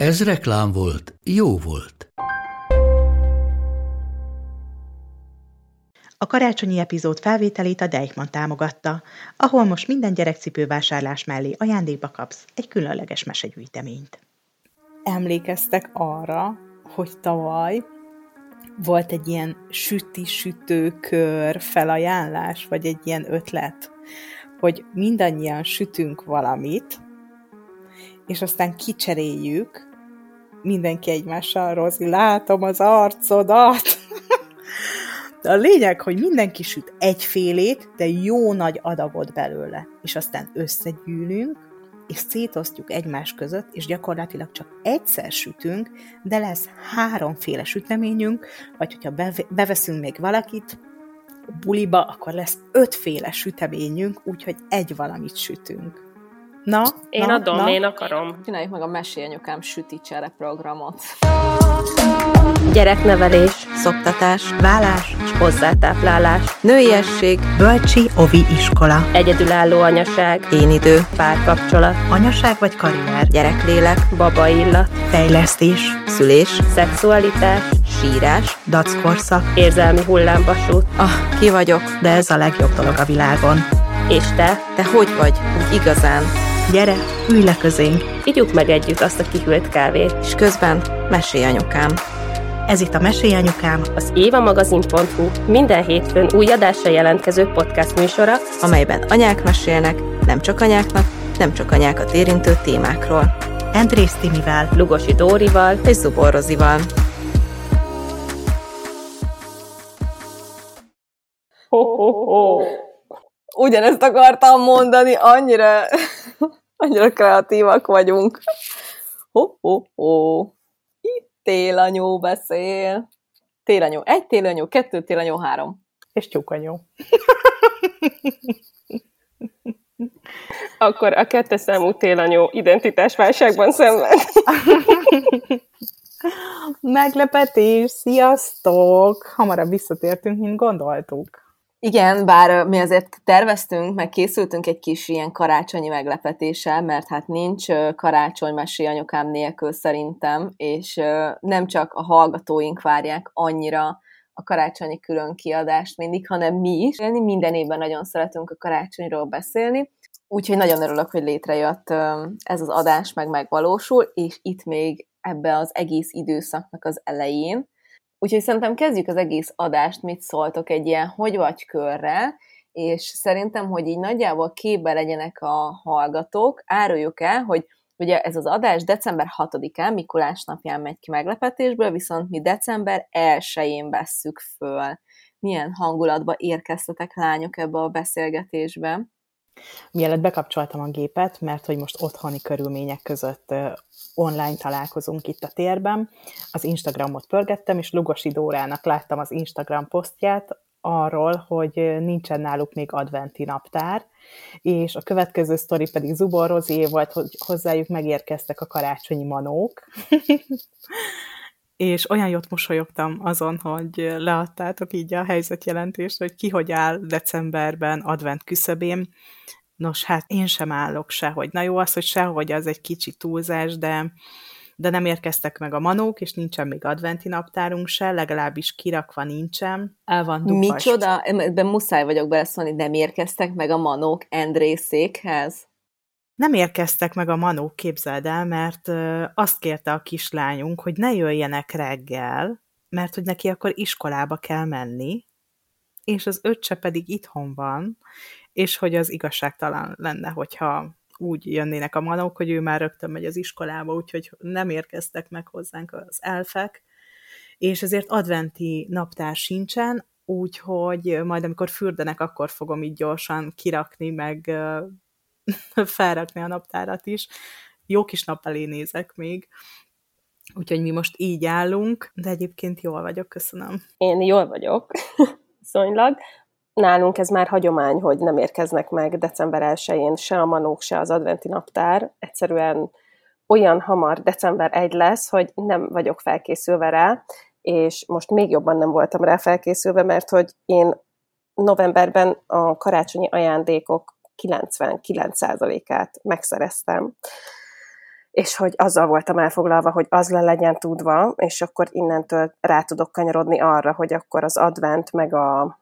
Ez reklám volt, jó volt. A karácsonyi epizód felvételét a Deichmann támogatta, ahol most minden gyerekcipő vásárlás mellé ajándékba kapsz egy különleges mesegyűjteményt. Emlékeztek arra, hogy tavaly volt egy ilyen süti-sütőkör felajánlás, vagy egy ilyen ötlet, hogy mindannyian sütünk valamit, és aztán kicseréljük, mindenki egymással, Rozi, látom az arcodat! De a lényeg, hogy mindenki süt egyfélét, de jó nagy adagot belőle. És aztán összegyűlünk, és szétosztjuk egymás között, és gyakorlatilag csak egyszer sütünk, de lesz háromféle süteményünk, vagy hogyha beveszünk még valakit buliba, akkor lesz ötféle süteményünk, úgyhogy egy valamit sütünk. Na, én na, adom, na. én akarom. Csináljuk meg a Mesélyanyukám süti csere programot. Gyereknevelés, szoptatás, Vállás, és hozzátáplálás, nőiesség, bölcsi, ovi iskola, egyedülálló anyaság, én idő, párkapcsolat, anyaság vagy karrier, gyereklélek, baba illat, fejlesztés, szülés, szexualitás, sírás, dackorszak, érzelmi hullámvasút. ah, ki vagyok, de ez a legjobb dolog a világon. És te, te hogy vagy? Úgy igazán. Gyere, ülj le közénk! Igyuk meg együtt azt a kihűlt kávét. És közben mesélj anyukám. Ez itt a Mesélyanyukám, Az évamagazin.hu minden hétfőn új adásra jelentkező podcast műsora, amelyben anyák mesélnek, nem csak anyáknak, nem csak anyákat érintő témákról. Andrész Timivel, Lugosi Dórival és Zubor Rozival. Ho, ho, ho. Ugyanezt akartam mondani, annyira, annyira kreatívak vagyunk. Ho, ho, ho. Itt télanyó beszél. Télanyó egy, télanyó kettő, télanyó három. És tyúkanyó. Akkor a kettes számú télanyó identitásválságban szenved. Meglepetés, sziasztok! Hamarabb visszatértünk, mint gondoltuk. Igen, bár mi azért terveztünk, meg készültünk egy kis ilyen karácsonyi meglepetéssel, mert hát nincs ö, karácsonymesé anyukám nélkül szerintem, és nem csak a hallgatóink várják annyira a karácsonyi külön kiadást mindig, hanem mi is. Minden évben nagyon szeretünk a karácsonyról beszélni, úgyhogy nagyon örülök, hogy létrejött ez az adás, meg megvalósul, és itt még ebbe az egész időszaknak az elején, Úgyhogy szerintem kezdjük az egész adást, mit szóltok egy ilyen hogy vagy körrel, és szerintem, hogy így nagyjából képbe legyenek a hallgatók, áruljuk el, hogy ugye ez az adás december 6-án, Mikulás napján megy ki meglepetésből, viszont mi december 1-én vesszük föl. Milyen hangulatba érkeztetek lányok ebbe a beszélgetésbe? Mielőtt bekapcsoltam a gépet, mert hogy most otthoni körülmények között online találkozunk itt a térben, az Instagramot pörgettem, és Lugosi Dórának láttam az Instagram posztját arról, hogy nincsen náluk még adventi naptár, és a következő sztori pedig Zubor volt, hogy hozzájuk megérkeztek a karácsonyi manók, és olyan jót mosolyogtam azon, hogy leadtátok így a helyzetjelentést, hogy ki hogy áll decemberben advent küszöbén. Nos, hát én sem állok sehogy. Na jó, az, hogy sehogy az egy kicsi túlzás, de, de nem érkeztek meg a manók, és nincsen még adventi naptárunk se, legalábbis kirakva nincsen. El van dupast. Micsoda? Ebben muszáj vagyok beleszólni, nem érkeztek meg a manók Endrészékhez? Nem érkeztek meg a manók, képzeld el, mert azt kérte a kislányunk, hogy ne jöjjenek reggel, mert hogy neki akkor iskolába kell menni, és az öccse pedig itthon van, és hogy az igazságtalan lenne, hogyha úgy jönnének a manók, hogy ő már rögtön megy az iskolába, úgyhogy nem érkeztek meg hozzánk az elfek, és ezért adventi naptár sincsen, úgyhogy majd amikor fürdenek, akkor fogom így gyorsan kirakni, meg felrakni a naptárat is. Jó kis nap elé nézek még, Úgyhogy mi most így állunk, de egyébként jól vagyok, köszönöm. Én jól vagyok, viszonylag. Nálunk ez már hagyomány, hogy nem érkeznek meg december 1-én se a manók, se az adventi naptár. Egyszerűen olyan hamar december 1 lesz, hogy nem vagyok felkészülve rá, és most még jobban nem voltam rá felkészülve, mert hogy én novemberben a karácsonyi ajándékok 99%-át megszereztem, és hogy azzal voltam elfoglalva, hogy az le legyen tudva, és akkor innentől rá tudok kanyarodni arra, hogy akkor az advent meg a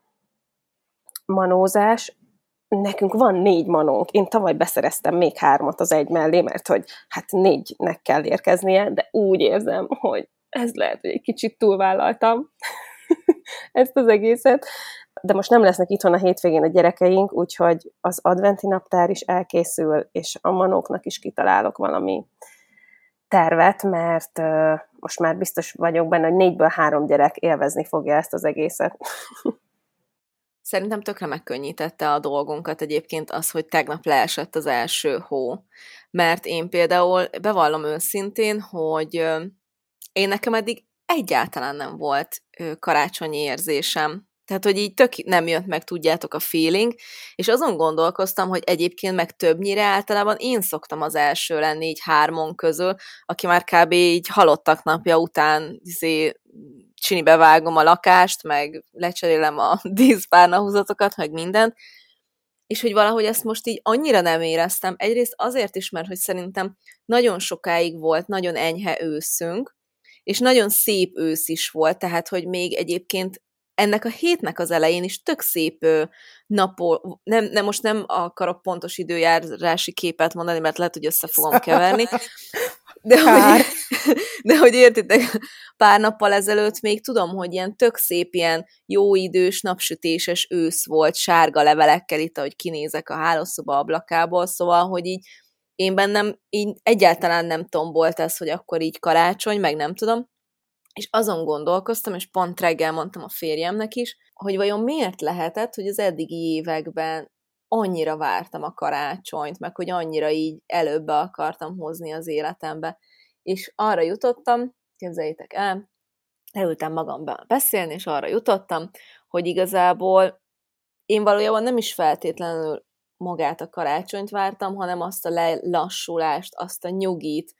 manózás, nekünk van négy manónk. Én tavaly beszereztem még hármat az egy mellé, mert hogy hát négynek kell érkeznie, de úgy érzem, hogy ez lehet, hogy egy kicsit túlvállaltam ezt az egészet. De most nem lesznek itthon a hétvégén a gyerekeink, úgyhogy az adventi naptár is elkészül, és a manóknak is kitalálok valami tervet, mert most már biztos vagyok benne, hogy négyből három gyerek élvezni fogja ezt az egészet. Szerintem tökre megkönnyítette a dolgunkat egyébként az, hogy tegnap leesett az első hó. Mert én például bevallom őszintén, hogy én nekem eddig egyáltalán nem volt karácsonyi érzésem. Tehát, hogy így tök nem jött meg, tudjátok, a feeling, és azon gondolkoztam, hogy egyébként meg többnyire általában én szoktam az első lenni így hármon közül, aki már kb. így halottak napja után izé, csinibe vágom a lakást, meg lecserélem a díszpárnahúzatokat, meg mindent, és hogy valahogy ezt most így annyira nem éreztem. Egyrészt azért is, mert hogy szerintem nagyon sokáig volt nagyon enyhe őszünk, és nagyon szép ősz is volt, tehát hogy még egyébként ennek a hétnek az elején is tök szép napol, nem, nem, most nem akarok pontos időjárási képet mondani, mert lehet, hogy össze fogom keverni, de hogy, de hogy értitek, pár nappal ezelőtt még tudom, hogy ilyen tök szép, ilyen jó idős, napsütéses ősz volt, sárga levelekkel itt, ahogy kinézek a hálószoba ablakából, szóval, hogy így én bennem így egyáltalán nem tombolt ez, hogy akkor így karácsony, meg nem tudom, és azon gondolkoztam, és pont reggel mondtam a férjemnek is, hogy vajon miért lehetett, hogy az eddigi években annyira vártam a karácsonyt, meg hogy annyira így előbbe akartam hozni az életembe. És arra jutottam, képzeljétek el, leültem magamba beszélni, és arra jutottam, hogy igazából én valójában nem is feltétlenül magát a karácsonyt vártam, hanem azt a lelassulást, azt a nyugit,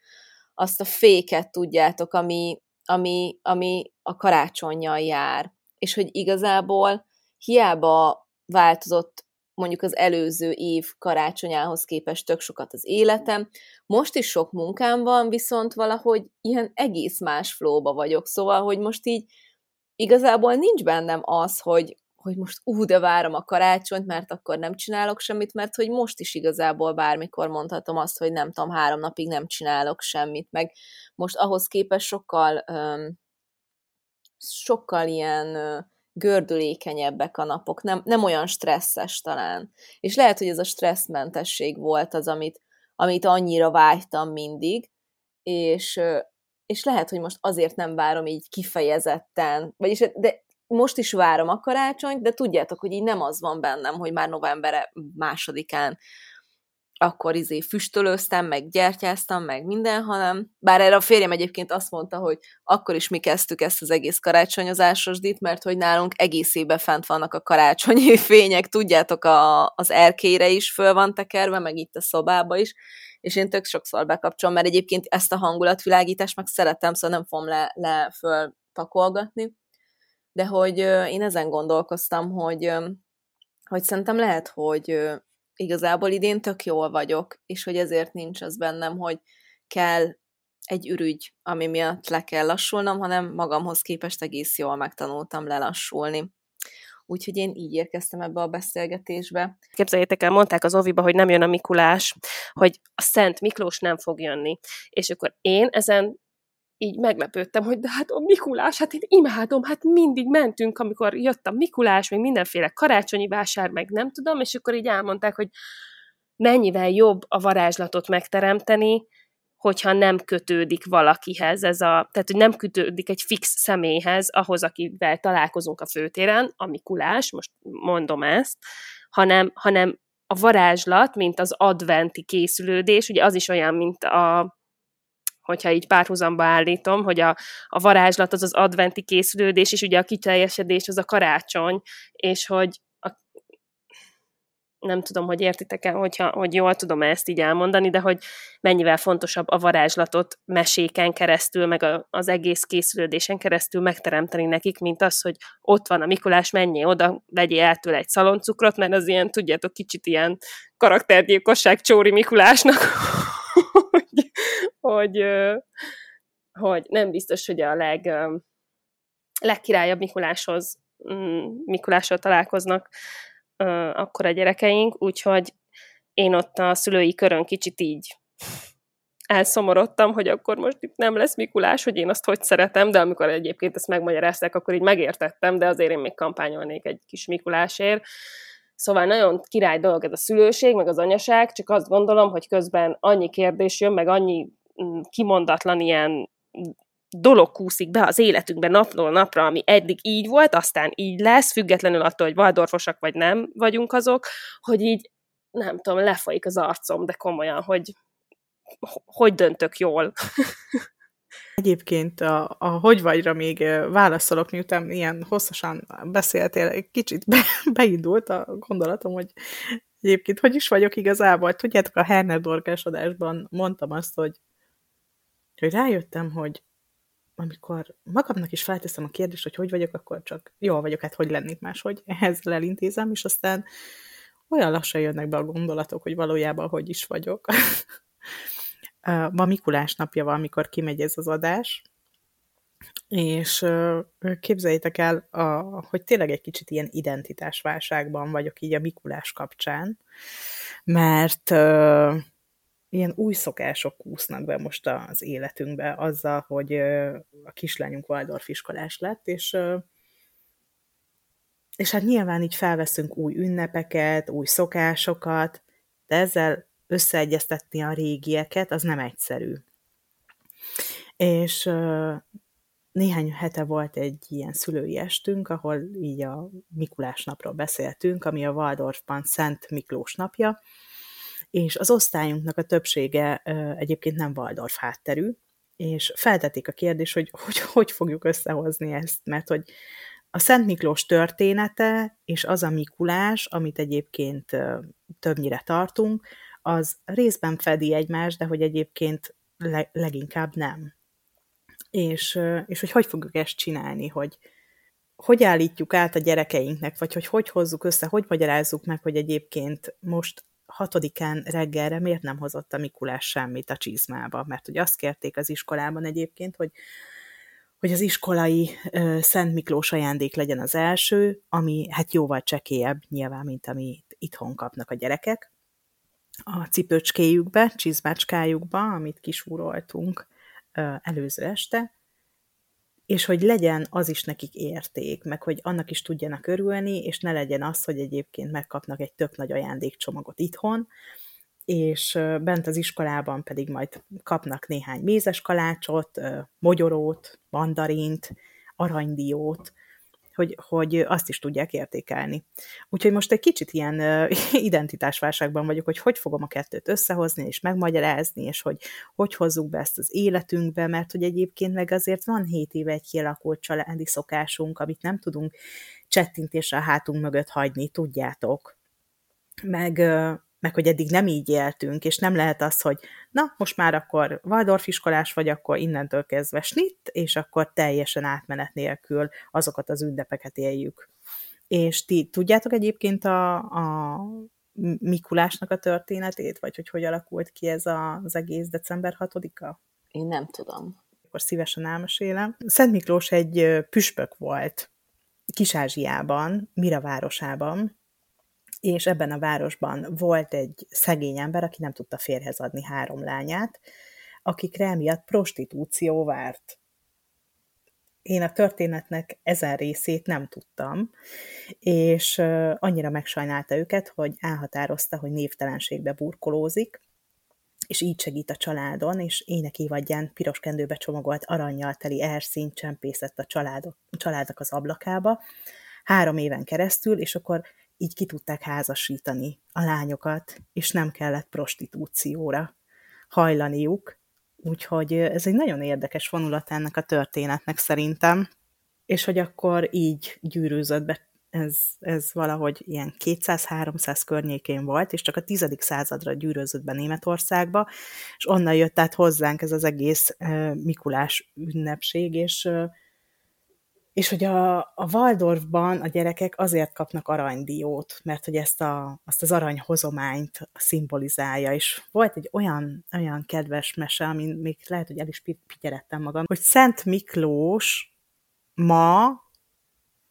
azt a féket, tudjátok, ami, ami, ami a karácsonyjal jár. És hogy igazából hiába változott mondjuk az előző év karácsonyához képest tök sokat az életem. Most is sok munkám van, viszont valahogy ilyen egész más flóba vagyok, szóval, hogy most így igazából nincs bennem az, hogy, hogy most ú, de várom a karácsonyt, mert akkor nem csinálok semmit, mert hogy most is igazából bármikor mondhatom azt, hogy nem tudom, három napig nem csinálok semmit, meg most ahhoz képest sokkal um, sokkal ilyen uh, gördülékenyebbek a napok, nem, nem olyan stresszes talán. És lehet, hogy ez a stresszmentesség volt az, amit, amit annyira vágytam mindig, és, és lehet, hogy most azért nem várom így kifejezetten, vagyis de most is várom a karácsonyt, de tudjátok, hogy így nem az van bennem, hogy már november másodikán akkor izé füstölőztem, meg gyertyáztam, meg minden, hanem bár erre a férjem egyébként azt mondta, hogy akkor is mi kezdtük ezt az egész karácsonyozásos dit, mert hogy nálunk egész évben fent vannak a karácsonyi fények, tudjátok, a, az erkére is föl van tekerve, meg itt a szobába is, és én tök sokszor bekapcsolom, mert egyébként ezt a hangulatvilágítást meg szeretem, szóval nem fogom le, le föl pakolgatni, de hogy én ezen gondolkoztam, hogy, hogy szerintem lehet, hogy igazából idén tök jól vagyok, és hogy ezért nincs az bennem, hogy kell egy ürügy, ami miatt le kell lassulnom, hanem magamhoz képest egész jól megtanultam lelassulni. Úgyhogy én így érkeztem ebbe a beszélgetésbe. Képzeljétek el, mondták az Oviba, hogy nem jön a Mikulás, hogy a Szent Miklós nem fog jönni. És akkor én ezen így meglepődtem, hogy de hát a Mikulás, hát én imádom, hát mindig mentünk, amikor jött a Mikulás, meg mindenféle karácsonyi vásár, meg nem tudom, és akkor így elmondták, hogy mennyivel jobb a varázslatot megteremteni, hogyha nem kötődik valakihez ez a, tehát hogy nem kötődik egy fix személyhez, ahhoz, akivel találkozunk a főtéren, a Mikulás, most mondom ezt, hanem, hanem a varázslat, mint az adventi készülődés, ugye az is olyan, mint a hogyha így párhuzamba állítom, hogy a, a varázslat az az adventi készülődés, és ugye a kiteljesedés az a karácsony, és hogy a, nem tudom, hogy értitek-e, hogyha, hogy jól tudom ezt így elmondani, de hogy mennyivel fontosabb a varázslatot meséken keresztül, meg a, az egész készülődésen keresztül megteremteni nekik, mint az, hogy ott van a Mikulás, menjél oda, vegyél el tőle egy szaloncukrot, mert az ilyen, tudjátok, kicsit ilyen karaktergyilkosság Csóri Mikulásnak, hogy, hogy, hogy nem biztos, hogy a leg, legkirályabb Mikuláshoz mm, Mikulással találkoznak akkor a gyerekeink, úgyhogy én ott a szülői körön kicsit így elszomorodtam, hogy akkor most itt nem lesz Mikulás, hogy én azt hogy szeretem, de amikor egyébként ezt megmagyarázták, akkor így megértettem, de azért én még kampányolnék egy kis Mikulásért. Szóval nagyon király dolog ez a szülőség, meg az anyaság, csak azt gondolom, hogy közben annyi kérdés jön, meg annyi mm, kimondatlan ilyen dolog kúszik be az életünkbe napról napra, ami eddig így volt, aztán így lesz, függetlenül attól, hogy valdorfosak vagy nem vagyunk azok, hogy így nem tudom, lefolyik az arcom, de komolyan, hogy hogy döntök jól. Egyébként a, a hogy vagyra még válaszolok, miután ilyen hosszasan beszéltél, egy kicsit be, beindult a gondolatom, hogy egyébként hogy is vagyok igazából. Tudjátok, a Herner dorgásodásban mondtam azt, hogy, hogy rájöttem, hogy amikor magamnak is felteszem a kérdést, hogy hogy vagyok, akkor csak jól vagyok, hát hogy lennék máshogy, ehhez elintézem, és aztán olyan lassan jönnek be a gondolatok, hogy valójában hogy is vagyok. Ma Mikulás napja van, amikor kimegy ez az adás, és képzeljétek el, a, hogy tényleg egy kicsit ilyen identitásválságban vagyok így a Mikulás kapcsán, mert ilyen új szokások kúsznak be most az életünkbe azzal, hogy a kislányunk Waldorf iskolás lett, és és hát nyilván így felveszünk új ünnepeket, új szokásokat, de ezzel összeegyeztetni a régieket, az nem egyszerű. És néhány hete volt egy ilyen szülői estünk, ahol így a Mikulás napról beszéltünk, ami a Waldorfban Szent Miklós napja, és az osztályunknak a többsége egyébként nem Waldorf hátterű, és feltetik a kérdést, hogy, hogy hogy fogjuk összehozni ezt, mert hogy a Szent Miklós története és az a Mikulás, amit egyébként többnyire tartunk, az részben fedi egymást, de hogy egyébként le, leginkább nem. És, és hogy hogy fogjuk ezt csinálni, hogy hogy állítjuk át a gyerekeinknek, vagy hogy hogy hozzuk össze, hogy magyarázzuk meg, hogy egyébként most hatodikán reggelre miért nem hozott a Mikulás semmit a csizmába, mert hogy azt kérték az iskolában egyébként, hogy hogy az iskolai uh, Szent Miklós ajándék legyen az első, ami hát jóval csekélyebb nyilván, mint amit itthon kapnak a gyerekek, a cipőcskéjükbe, csizmácskájukba, amit kisúroltunk előző este, és hogy legyen az is nekik érték, meg hogy annak is tudjanak örülni, és ne legyen az, hogy egyébként megkapnak egy tök nagy ajándékcsomagot itthon, és bent az iskolában pedig majd kapnak néhány mézes kalácsot, mogyorót, mandarint, aranydiót, hogy, hogy azt is tudják értékelni. Úgyhogy most egy kicsit ilyen identitásválságban vagyok, hogy hogy fogom a kettőt összehozni, és megmagyarázni, és hogy hogy hozzuk be ezt az életünkbe, mert hogy egyébként meg azért van 7 éve egy kialakult családi szokásunk, amit nem tudunk csettintésre a hátunk mögött hagyni, tudjátok. Meg meg hogy eddig nem így éltünk, és nem lehet az, hogy na, most már akkor Waldorf iskolás vagy, akkor innentől kezdve snit, és akkor teljesen átmenet nélkül azokat az ünnepeket éljük. És ti tudjátok egyébként a, a Mikulásnak a történetét, vagy hogy hogy alakult ki ez a, az egész december 6-a? Én nem tudom. Akkor szívesen elmesélem. Szent Miklós egy püspök volt Kis-Ázsiában, Mira városában, és ebben a városban volt egy szegény ember, aki nem tudta férhez adni három lányát, akikre emiatt prostitúció várt. Én a történetnek ezen részét nem tudtam, és annyira megsajnálta őket, hogy elhatározta, hogy névtelenségbe burkolózik, és így segít a családon, és ének évadján piros kendőbe csomagolt aranyjal teli erszínt csempészett a családok, a családok az ablakába, három éven keresztül, és akkor így ki tudták házasítani a lányokat, és nem kellett prostitúcióra hajlaniuk, Úgyhogy ez egy nagyon érdekes vonulat ennek a történetnek szerintem. És hogy akkor így gyűrűzött be ez, ez valahogy ilyen 200-300 környékén volt, és csak a tizedik századra gyűrözött be Németországba, és onnan jött át hozzánk ez az egész Mikulás ünnepség, és, és hogy a, a Waldorfban a gyerekek azért kapnak aranydiót, mert hogy ezt a, azt az aranyhozományt szimbolizálja, és volt egy olyan, olyan kedves mese, amin még lehet, hogy el is pityerettem magam, hogy Szent Miklós ma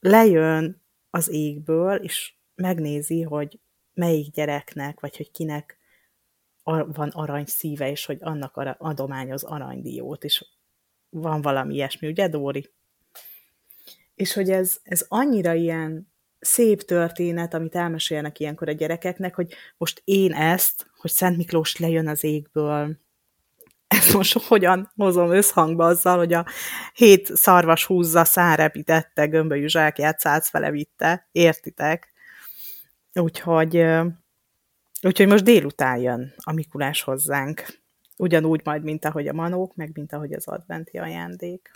lejön az égből, és megnézi, hogy melyik gyereknek, vagy hogy kinek van arany szíve, és hogy annak adományoz aranydiót, és van valami ilyesmi, ugye, Dóri? És hogy ez, ez annyira ilyen szép történet, amit elmesélnek ilyenkor a gyerekeknek, hogy most én ezt, hogy Szent Miklós lejön az égből, ezt most hogyan hozom összhangba azzal, hogy a hét szarvas húzza, szárepítette, gömbölyű zsákját száz fele vitte, értitek? Úgyhogy, úgyhogy most délután jön a Mikulás hozzánk. Ugyanúgy majd, mint ahogy a manók, meg mint ahogy az adventi ajándék.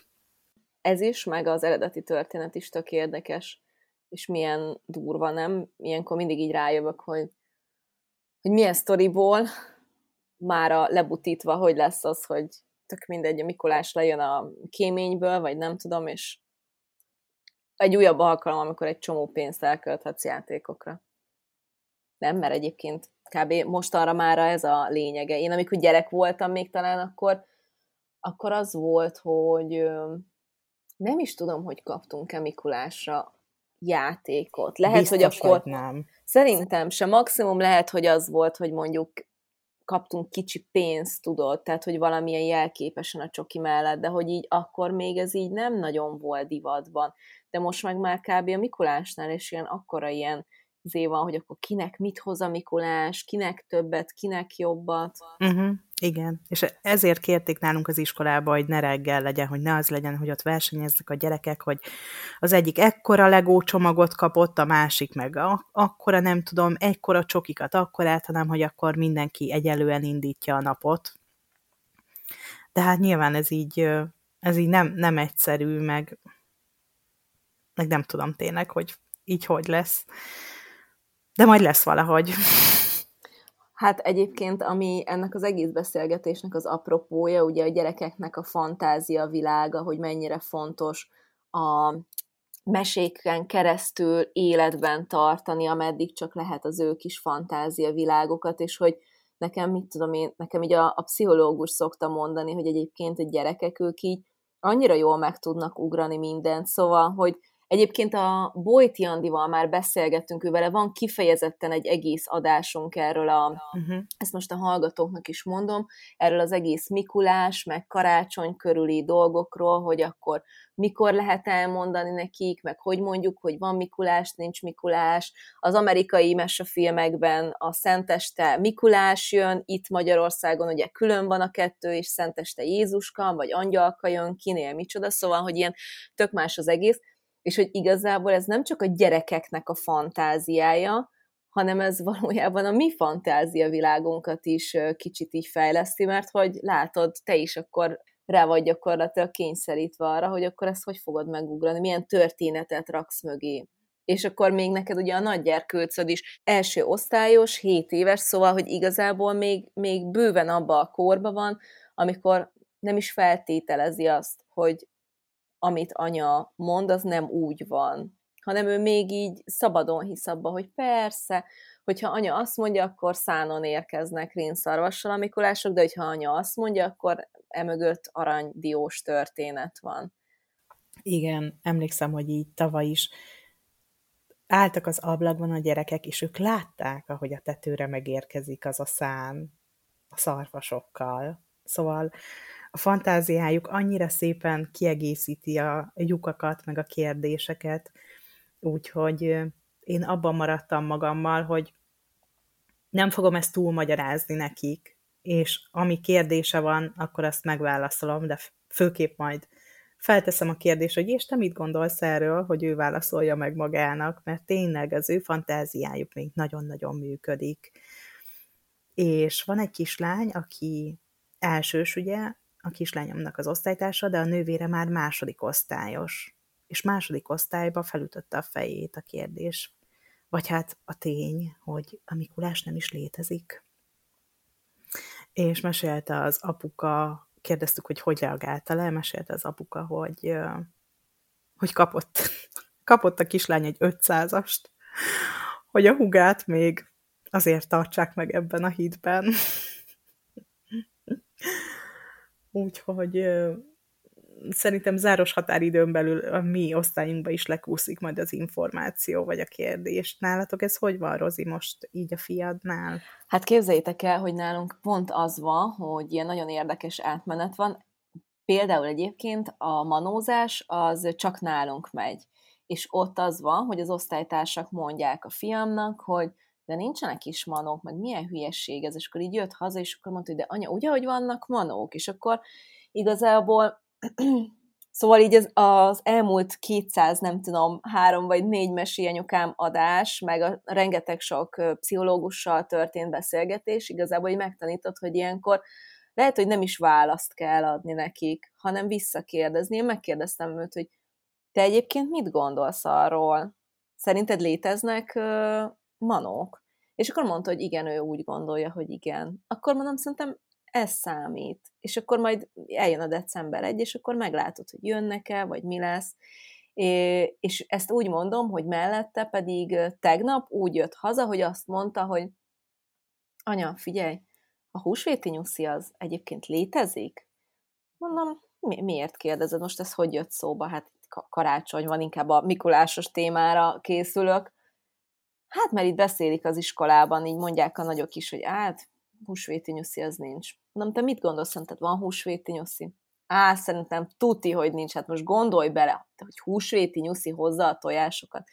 Ez is, meg az eredeti történet is tök érdekes, és milyen durva, nem? Ilyenkor mindig így rájövök, hogy, hogy milyen sztoriból, már a lebutítva, hogy lesz az, hogy tök mindegy, a Mikulás lejön a kéményből, vagy nem tudom, és egy újabb alkalom, amikor egy csomó pénzt elkölthetsz játékokra. Nem, mert egyébként kb. most arra már ez a lényege. Én amikor gyerek voltam még talán, akkor, akkor az volt, hogy nem is tudom, hogy kaptunk-e Mikulásra játékot. Lehet, Biztos, hogy akkor... Hogy nem. Szerintem se. Maximum lehet, hogy az volt, hogy mondjuk kaptunk kicsi pénzt, tudod, tehát, hogy valamilyen jelképesen a csoki mellett, de hogy így akkor még ez így nem nagyon volt divatban. De most meg már kb. a Mikulásnál is ilyen akkora ilyen zé van, hogy akkor kinek mit hoz a Mikulás, kinek többet, kinek jobbat. Uh-huh. Igen, és ezért kérték nálunk az iskolába, hogy ne reggel legyen, hogy ne az legyen, hogy ott versenyeznek a gyerekek, hogy az egyik ekkora legó csomagot kapott, a másik meg a, akkora, nem tudom, ekkora csokikat akkorát, hanem hogy akkor mindenki egyelően indítja a napot. De hát nyilván ez így, ez így nem, nem egyszerű, meg, meg nem tudom tényleg, hogy így hogy lesz. De majd lesz valahogy. Hát egyébként, ami ennek az egész beszélgetésnek az apropója, ugye a gyerekeknek a fantázia világa, hogy mennyire fontos a meséken keresztül életben tartani, ameddig csak lehet az ő kis fantázia világokat, és hogy nekem, mit tudom én, nekem így a, a pszichológus szokta mondani, hogy egyébként a gyerekek ők így annyira jól meg tudnak ugrani mindent, szóval, hogy Egyébként a Bojti Andival már beszélgettünk ő vele, van kifejezetten egy egész adásunk erről a, uh-huh. ezt most a hallgatóknak is mondom, erről az egész Mikulás, meg karácsony körüli dolgokról, hogy akkor mikor lehet elmondani nekik, meg hogy mondjuk, hogy van Mikulás, nincs Mikulás. Az amerikai mesefilmekben a Szenteste Mikulás jön, itt Magyarországon ugye külön van a kettő, és Szenteste Jézuska, vagy Angyalka jön, kinél micsoda, szóval, hogy ilyen tök más az egész és hogy igazából ez nem csak a gyerekeknek a fantáziája, hanem ez valójában a mi fantázia világunkat is kicsit így fejleszti, mert hogy látod, te is akkor rá vagy gyakorlatilag kényszerítve arra, hogy akkor ezt hogy fogod megugrani, milyen történetet raksz mögé. És akkor még neked ugye a nagygyerkőcöd is első osztályos, 7 éves, szóval, hogy igazából még, még bőven abba a korba van, amikor nem is feltételezi azt, hogy amit anya mond, az nem úgy van, hanem ő még így szabadon hisz abba, hogy persze, hogyha anya azt mondja, akkor szánon érkeznek rinszarvassal a Mikulások, de hogyha anya azt mondja, akkor emögött aranydiós történet van. Igen, emlékszem, hogy így tavaly is álltak az ablakban a gyerekek, és ők látták, ahogy a tetőre megérkezik az a szán a szarvasokkal. Szóval a fantáziájuk annyira szépen kiegészíti a lyukakat, meg a kérdéseket, úgyhogy én abban maradtam magammal, hogy nem fogom ezt túlmagyarázni nekik, és ami kérdése van, akkor azt megválaszolom, de főképp majd felteszem a kérdést, hogy és te mit gondolsz erről, hogy ő válaszolja meg magának, mert tényleg az ő fantáziájuk még nagyon-nagyon működik. És van egy kislány, aki elsős, ugye, a kislányomnak az osztálytársa, de a nővére már második osztályos. És második osztályba felütötte a fejét a kérdés. Vagy hát a tény, hogy a Mikulás nem is létezik. És mesélte az apuka, kérdeztük, hogy hogy reagálta le, mesélte az apuka, hogy, hogy kapott, kapott a kislány egy 500-ast, hogy a hugát még azért tartsák meg ebben a hitben. Úgyhogy szerintem záros határidőn belül a mi osztályunkba is lekúszik majd az információ, vagy a kérdés. Nálatok ez hogy van, Rozi, most így a fiadnál? Hát képzeljétek el, hogy nálunk pont az van, hogy ilyen nagyon érdekes átmenet van. Például egyébként a manózás az csak nálunk megy. És ott az van, hogy az osztálytársak mondják a fiamnak, hogy de nincsenek is manók, meg milyen hülyesség ez, és akkor így jött haza, és akkor mondta, hogy de anya, ugye, hogy vannak manók, és akkor igazából Szóval így az, az elmúlt 200, nem tudom, három vagy négy mesi anyukám adás, meg a rengeteg sok pszichológussal történt beszélgetés, igazából így megtanított, hogy ilyenkor lehet, hogy nem is választ kell adni nekik, hanem visszakérdezni. Én megkérdeztem őt, hogy te egyébként mit gondolsz arról? Szerinted léteznek manók. És akkor mondta, hogy igen, ő úgy gondolja, hogy igen. Akkor mondom, szerintem ez számít. És akkor majd eljön a december egy, és akkor meglátod, hogy jönnek-e, vagy mi lesz. És ezt úgy mondom, hogy mellette pedig tegnap úgy jött haza, hogy azt mondta, hogy anya, figyelj, a húsvéti nyuszi az egyébként létezik? Mondom, mi, miért kérdezed? Most ez hogy jött szóba? Hát karácsony van, inkább a Mikulásos témára készülök. Hát, mert itt beszélik az iskolában, így mondják a nagyok is, hogy hát, húsvéti nyuszi az nincs. Nem, te mit gondolsz, szerinted van húsvéti nyuszi? Á, szerintem tuti, hogy nincs. Hát most gondolj bele, hogy húsvéti nyuszi hozza a tojásokat.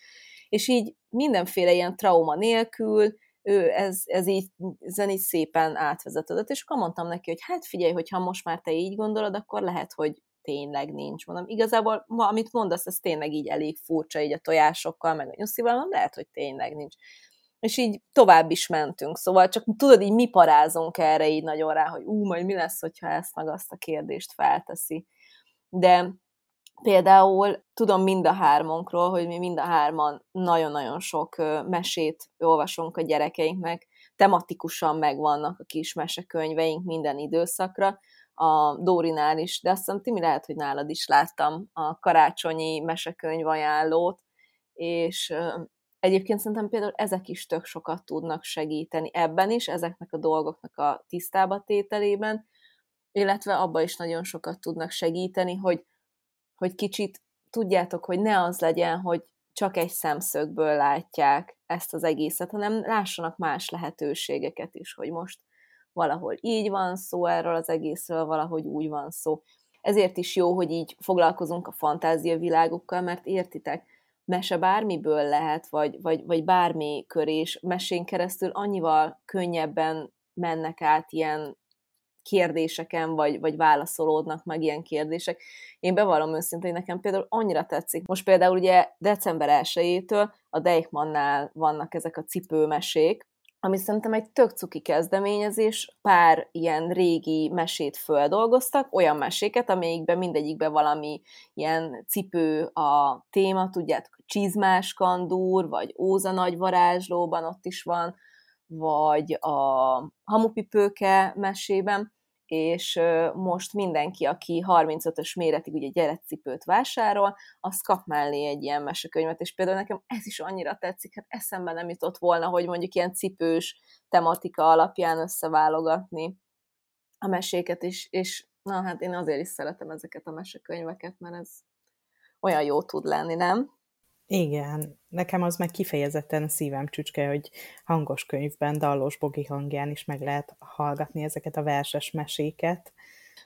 És így mindenféle ilyen trauma nélkül, ő ez, ez így, ezen így szépen átvezetődött, és akkor mondtam neki, hogy hát figyelj, hogy ha most már te így gondolod, akkor lehet, hogy tényleg nincs. Mondom, igazából, ma, amit mondasz, ez tényleg így elég furcsa, így a tojásokkal, meg a nyuszival, mondom, lehet, hogy tényleg nincs. És így tovább is mentünk. Szóval csak tudod, így mi parázunk erre így nagyon rá, hogy ú, majd mi lesz, hogyha ezt meg azt a kérdést felteszi. De például tudom mind a hármunkról, hogy mi mind a hárman nagyon-nagyon sok mesét olvasunk a gyerekeinknek, tematikusan megvannak a kis mesekönyveink minden időszakra, a Dórinál is, de azt hiszem, Timi, lehet, hogy nálad is láttam a karácsonyi mesekönyv ajánlót, és egyébként szerintem például ezek is tök sokat tudnak segíteni ebben is, ezeknek a dolgoknak a tisztába tételében, illetve abba is nagyon sokat tudnak segíteni, hogy, hogy kicsit tudjátok, hogy ne az legyen, hogy csak egy szemszögből látják ezt az egészet, hanem lássanak más lehetőségeket is, hogy most valahol így van szó erről az egészről, valahogy úgy van szó. Ezért is jó, hogy így foglalkozunk a fantázia világokkal, mert értitek, mese bármiből lehet, vagy, vagy, vagy bármi körés mesén keresztül annyival könnyebben mennek át ilyen kérdéseken, vagy, vagy válaszolódnak meg ilyen kérdések. Én bevallom őszintén, hogy nekem például annyira tetszik. Most például ugye december 1-től a Deichmannnál vannak ezek a cipőmesék, ami szerintem egy tök cuki kezdeményezés, pár ilyen régi mesét földolgoztak, olyan meséket, amelyikben mindegyikben valami ilyen cipő a téma, tudjátok, csizmás kandúr, vagy Óza nagy varázslóban ott is van, vagy a hamupipőke mesében, és most mindenki, aki 35-ös méretig ugye gyerekcipőt vásárol, az kap mellé egy ilyen mesekönyvet, és például nekem ez is annyira tetszik, hát eszembe nem jutott volna, hogy mondjuk ilyen cipős tematika alapján összeválogatni a meséket is, és na hát én azért is szeretem ezeket a mesekönyveket, mert ez olyan jó tud lenni, nem? Igen, nekem az meg kifejezetten szívem csücske, hogy hangos könyvben, dallos bogi hangján is meg lehet hallgatni ezeket a verses meséket.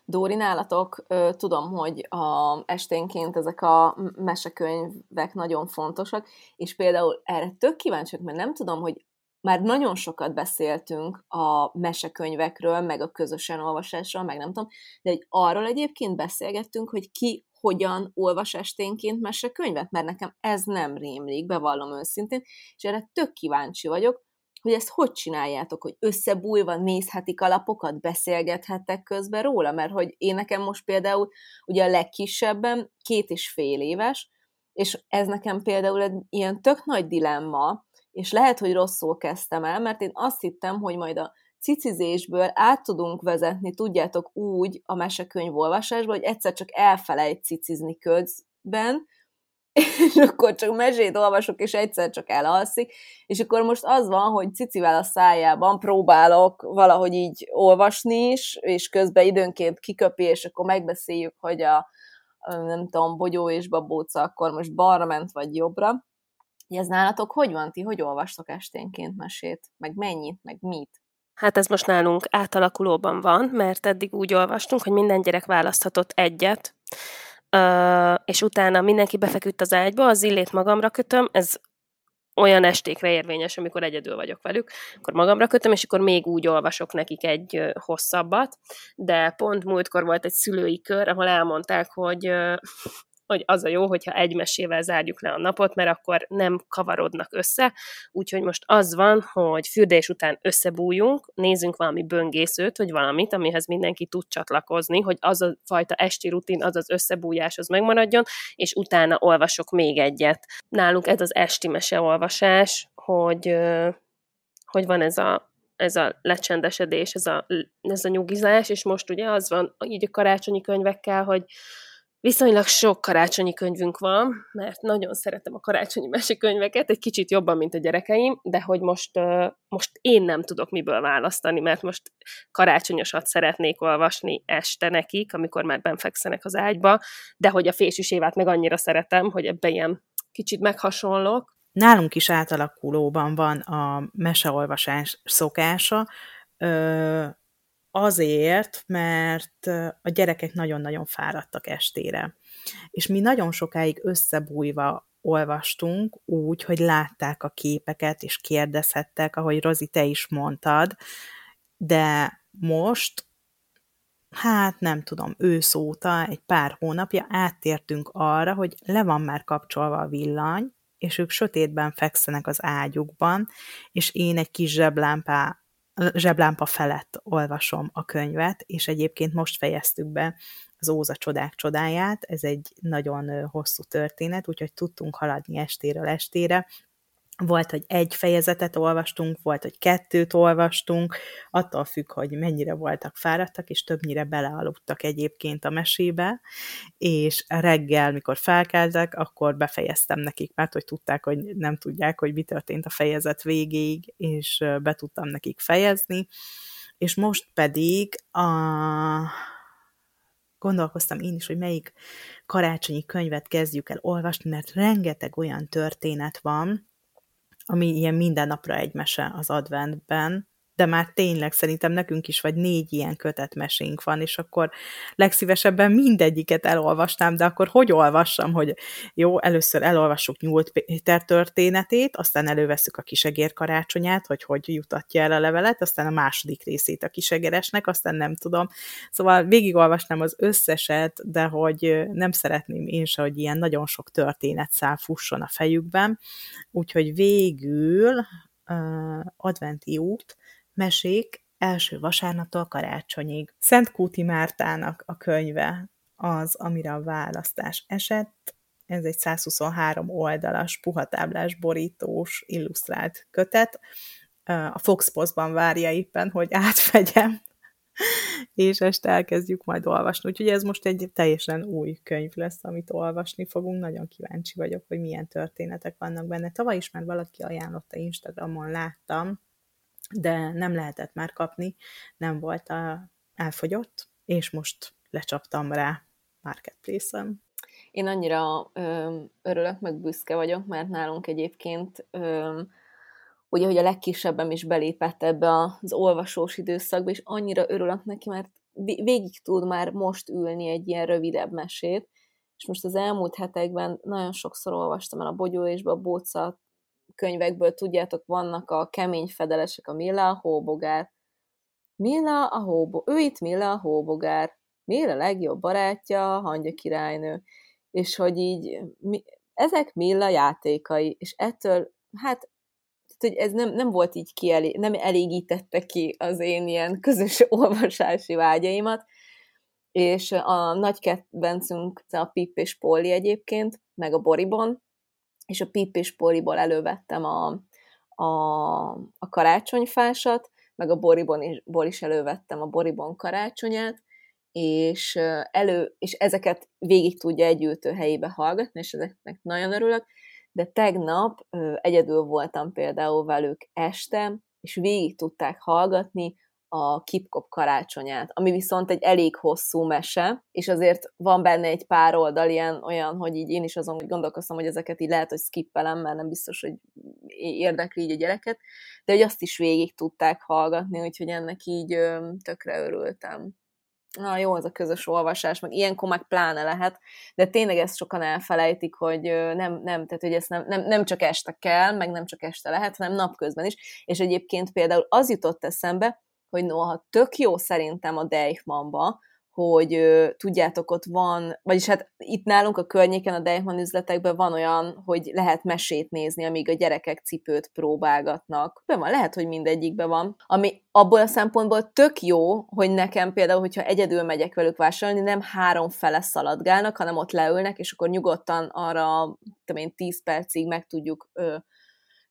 Dóri, nálatok tudom, hogy a esténként ezek a mesekönyvek nagyon fontosak, és például erre tök kíváncsiak, mert nem tudom, hogy már nagyon sokat beszéltünk a mesekönyvekről, meg a közösen olvasásról, meg nem tudom, de egy arról egyébként beszélgettünk, hogy ki hogyan olvas esténként mesekönyvet, mert nekem ez nem rémlik, bevallom őszintén, és erre tök kíváncsi vagyok, hogy ezt hogy csináljátok, hogy összebújva nézhetik a lapokat, beszélgethettek közben róla, mert hogy én nekem most például ugye a legkisebben két és fél éves, és ez nekem például egy ilyen tök nagy dilemma, és lehet, hogy rosszul kezdtem el, mert én azt hittem, hogy majd a cicizésből át tudunk vezetni, tudjátok, úgy a mesekönyv olvasásba, hogy egyszer csak elfelejt cicizni közben, és akkor csak mesét olvasok, és egyszer csak elalszik, és akkor most az van, hogy cicivel a szájában próbálok valahogy így olvasni is, és közben időnként kiköpi, és akkor megbeszéljük, hogy a nem tudom, Bogyó és Babóca akkor most balra ment, vagy jobbra. Ez nálatok hogy van ti? Hogy olvastok esténként mesét? Meg mennyit? Meg mit? Hát ez most nálunk átalakulóban van, mert eddig úgy olvastunk, hogy minden gyerek választhatott egyet, és utána mindenki befeküdt az ágyba, az illét magamra kötöm, ez olyan estékre érvényes, amikor egyedül vagyok velük, akkor magamra kötöm, és akkor még úgy olvasok nekik egy hosszabbat, de pont múltkor volt egy szülői kör, ahol elmondták, hogy hogy az a jó, hogyha egy mesével zárjuk le a napot, mert akkor nem kavarodnak össze. Úgyhogy most az van, hogy fürdés után összebújunk, nézzünk valami böngészőt, vagy valamit, amihez mindenki tud csatlakozni, hogy az a fajta esti rutin, az az összebújás, az megmaradjon, és utána olvasok még egyet. Nálunk ez az esti meseolvasás, hogy, hogy van ez a ez a lecsendesedés, ez a, ez a nyugizás, és most ugye az van így a karácsonyi könyvekkel, hogy Viszonylag sok karácsonyi könyvünk van, mert nagyon szeretem a karácsonyi mesekönyveket, egy kicsit jobban, mint a gyerekeim, de hogy most, most én nem tudok miből választani, mert most karácsonyosat szeretnék olvasni este nekik, amikor már benfekszenek az ágyba, de hogy a fésűs évát meg annyira szeretem, hogy ebben ilyen kicsit meghasonlok. Nálunk is átalakulóban van a meseolvasás szokása, azért, mert a gyerekek nagyon-nagyon fáradtak estére. És mi nagyon sokáig összebújva olvastunk úgy, hogy látták a képeket, és kérdezhettek, ahogy Rozi, te is mondtad, de most, hát nem tudom, ősz óta, egy pár hónapja áttértünk arra, hogy le van már kapcsolva a villany, és ők sötétben fekszenek az ágyukban, és én egy kis zseblámpá zseblámpa felett olvasom a könyvet, és egyébként most fejeztük be az Óza csodák csodáját, ez egy nagyon hosszú történet, úgyhogy tudtunk haladni estéről estére, volt, hogy egy fejezetet olvastunk, volt, hogy kettőt olvastunk, attól függ, hogy mennyire voltak fáradtak, és többnyire belealudtak egyébként a mesébe, és reggel, mikor felkeltek, akkor befejeztem nekik, mert hogy tudták, hogy nem tudják, hogy mi történt a fejezet végéig, és be tudtam nekik fejezni, és most pedig a gondolkoztam én is, hogy melyik karácsonyi könyvet kezdjük el olvasni, mert rengeteg olyan történet van, ami ilyen minden napra egy mese az adventben, de már tényleg szerintem nekünk is vagy négy ilyen kötetmesénk van, és akkor legszívesebben mindegyiket elolvasnám, de akkor hogy olvassam, hogy jó, először elolvassuk Nyúlt Péter történetét, aztán előveszük a kisegér karácsonyát, hogy hogy jutatja el a levelet, aztán a második részét a kisegeresnek, aztán nem tudom. Szóval végigolvasnám az összeset, de hogy nem szeretném én se, hogy ilyen nagyon sok történetszál fusson a fejükben, úgyhogy végül uh, adventi út, mesék első vasárnaptól karácsonyig. Szent Kúti Mártának a könyve az, amire a választás esett. Ez egy 123 oldalas, puhatáblás, borítós, illusztrált kötet. A Fox Postban várja éppen, hogy átvegyem, és este elkezdjük majd olvasni. Úgyhogy ez most egy teljesen új könyv lesz, amit olvasni fogunk. Nagyon kíváncsi vagyok, hogy milyen történetek vannak benne. Tavaly is már valaki ajánlotta Instagramon, láttam, de nem lehetett már kapni, nem volt a, elfogyott, és most lecsaptam rá Marketplace-en. Én annyira ö, örülök, meg büszke vagyok, mert nálunk egyébként ö, ugye, hogy a legkisebbem is belépett ebbe az olvasós időszakba, és annyira örülök neki, mert végig tud már most ülni egy ilyen rövidebb mesét, és most az elmúlt hetekben nagyon sokszor olvastam el a Bogyó és a Bóca könyvekből tudjátok, vannak a kemény fedelesek, a Milla, a hóbogár. Milla a hóbo... Ő itt Milla a hóbogár. Milla a legjobb barátja, a hangya királynő. És hogy így, mi... ezek Milla játékai, és ettől, hát hogy ez nem, nem volt így kielé, nem elégítette ki az én ilyen közös olvasási vágyaimat, és a nagy kedvencünk a Pip és Polly egyébként, meg a Boribon, és a Pip és Pollyból elővettem a, a, a karácsonyfásat, meg a Boribon is, ból is elővettem a Boribon karácsonyát, és, elő, és ezeket végig tudja egy helyébe hallgatni, és ezeknek nagyon örülök, de tegnap egyedül voltam például velük este, és végig tudták hallgatni a Kipkop karácsonyát, ami viszont egy elég hosszú mese, és azért van benne egy pár oldal ilyen olyan, hogy így én is azon gondolkoztam, hogy ezeket így lehet, hogy skippelem, mert nem biztos, hogy érdekli így a gyereket, de hogy azt is végig tudták hallgatni, úgyhogy ennek így tökre örültem. Na jó, az a közös olvasás, meg ilyenkor meg pláne lehet, de tényleg ezt sokan elfelejtik, hogy nem, nem tehát hogy ezt nem, nem, nem csak este kell, meg nem csak este lehet, hanem napközben is, és egyébként például az jutott eszembe, hogy noha tök jó szerintem a Deichmannba, hogy tudjátok, ott van, vagyis hát itt nálunk a környéken a Deichmann üzletekben van olyan, hogy lehet mesét nézni, amíg a gyerekek cipőt próbálgatnak. Be van, lehet, hogy mindegyikben van. Ami abból a szempontból tök jó, hogy nekem például, hogyha egyedül megyek velük vásárolni, nem három fele szaladgálnak, hanem ott leülnek, és akkor nyugodtan arra, tudom én, tíz percig meg tudjuk ö,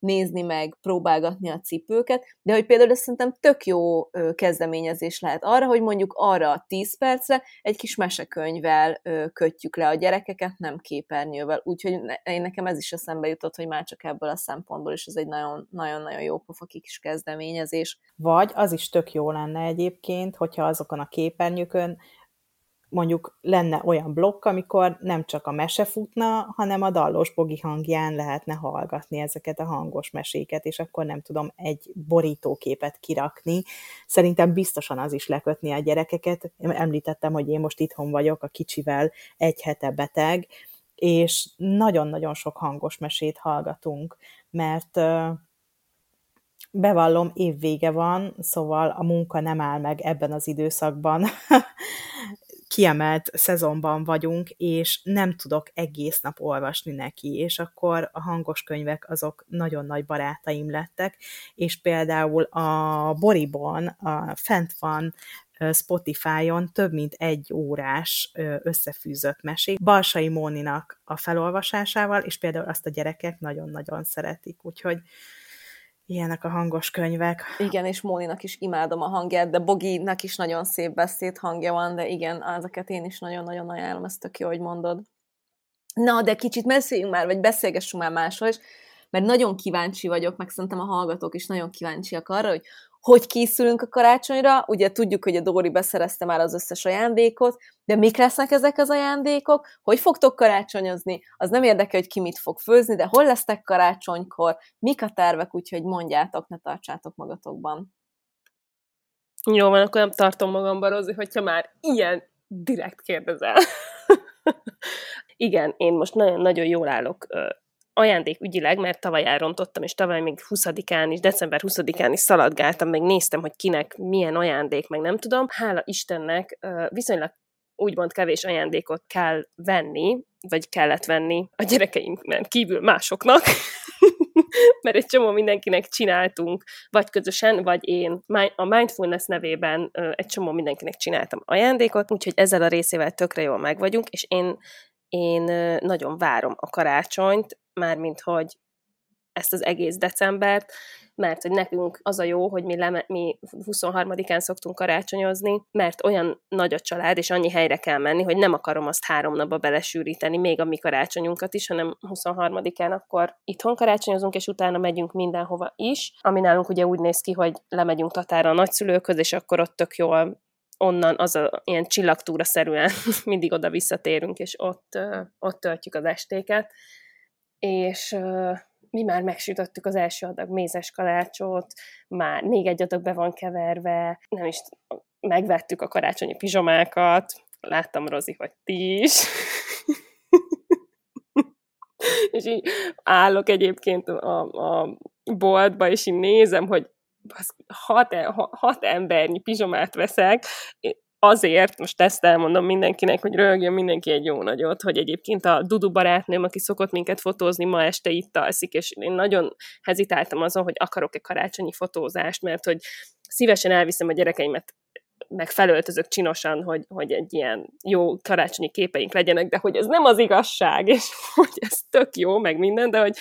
nézni meg, próbálgatni a cipőket, de hogy például ez szerintem tök jó kezdeményezés lehet arra, hogy mondjuk arra a 10 percre egy kis mesekönyvvel kötjük le a gyerekeket, nem képernyővel. Úgyhogy én nekem ez is eszembe jutott, hogy már csak ebből a szempontból is ez egy nagyon-nagyon jó pofa kis kezdeményezés. Vagy az is tök jó lenne egyébként, hogyha azokon a képernyőkön mondjuk lenne olyan blokk, amikor nem csak a mese futna, hanem a dallos bogi hangján lehetne hallgatni ezeket a hangos meséket, és akkor nem tudom egy borítóképet kirakni. Szerintem biztosan az is lekötni a gyerekeket. Említettem, hogy én most itthon vagyok a kicsivel egy hete beteg, és nagyon-nagyon sok hangos mesét hallgatunk, mert bevallom, évvége van, szóval a munka nem áll meg ebben az időszakban kiemelt szezonban vagyunk, és nem tudok egész nap olvasni neki, és akkor a hangos könyvek azok nagyon nagy barátaim lettek, és például a Boribon, a fent van Spotify-on több mint egy órás összefűzött mesék Balsai Móninak a felolvasásával, és például azt a gyerekek nagyon-nagyon szeretik, úgyhogy ilyenek a hangos könyvek. Igen, és Móninak is imádom a hangját, de Boginak is nagyon szép beszéd hangja van, de igen, ezeket én is nagyon-nagyon ajánlom, ezt tök jó, hogy mondod. Na, de kicsit beszéljünk már, vagy beszélgessünk már másról is, mert nagyon kíváncsi vagyok, meg szerintem a hallgatók is nagyon kíváncsiak arra, hogy hogy készülünk a karácsonyra. Ugye tudjuk, hogy a Dóri beszerezte már az összes ajándékot, de mik lesznek ezek az ajándékok? Hogy fogtok karácsonyozni? Az nem érdekel, hogy ki mit fog főzni, de hol lesztek karácsonykor? Mik a tervek? Úgyhogy mondjátok, ne tartsátok magatokban. Jó van, akkor nem tartom magamban, Rozi, hogyha már ilyen direkt kérdezel. Igen, én most nagyon-nagyon jól állok ajándék ügyileg, mert tavaly elrontottam, és tavaly még 20-án is, december 20-án is szaladgáltam, meg néztem, hogy kinek milyen ajándék, meg nem tudom. Hála Istennek viszonylag úgymond kevés ajándékot kell venni, vagy kellett venni a gyerekeinknek kívül másoknak, mert egy csomó mindenkinek csináltunk, vagy közösen, vagy én a Mindfulness nevében egy csomó mindenkinek csináltam ajándékot, úgyhogy ezzel a részével tökre jól meg vagyunk, és én én nagyon várom a karácsonyt, mármint hogy ezt az egész decembert, mert hogy nekünk az a jó, hogy mi, leme, mi 23-án szoktunk karácsonyozni, mert olyan nagy a család, és annyi helyre kell menni, hogy nem akarom azt három napba belesűríteni, még a mi karácsonyunkat is, hanem 23-án akkor itthon karácsonyozunk, és utána megyünk mindenhova is, ami nálunk ugye úgy néz ki, hogy lemegyünk Tatára a nagyszülőkhöz, és akkor ott tök jól onnan az a ilyen csillagtúra szerűen mindig oda visszatérünk, és ott, ott töltjük az estéket, és mi már megsütöttük az első adag mézes kalácsot, már még egy adag be van keverve, nem is megvettük a karácsonyi pizsomákat, láttam, Rozi, hogy ti is. és így állok egyébként a, a boltba, és így nézem, hogy hat, hat, hat embernyi pizsomát veszek, azért, most ezt elmondom mindenkinek, hogy rögjön mindenki egy jó nagyot, hogy egyébként a Dudu barátnőm, aki szokott minket fotózni, ma este itt alszik, és én nagyon hezitáltam azon, hogy akarok-e karácsonyi fotózást, mert hogy szívesen elviszem a gyerekeimet meg felöltözök csinosan, hogy, hogy egy ilyen jó karácsonyi képeink legyenek, de hogy ez nem az igazság, és hogy ez tök jó, meg minden, de hogy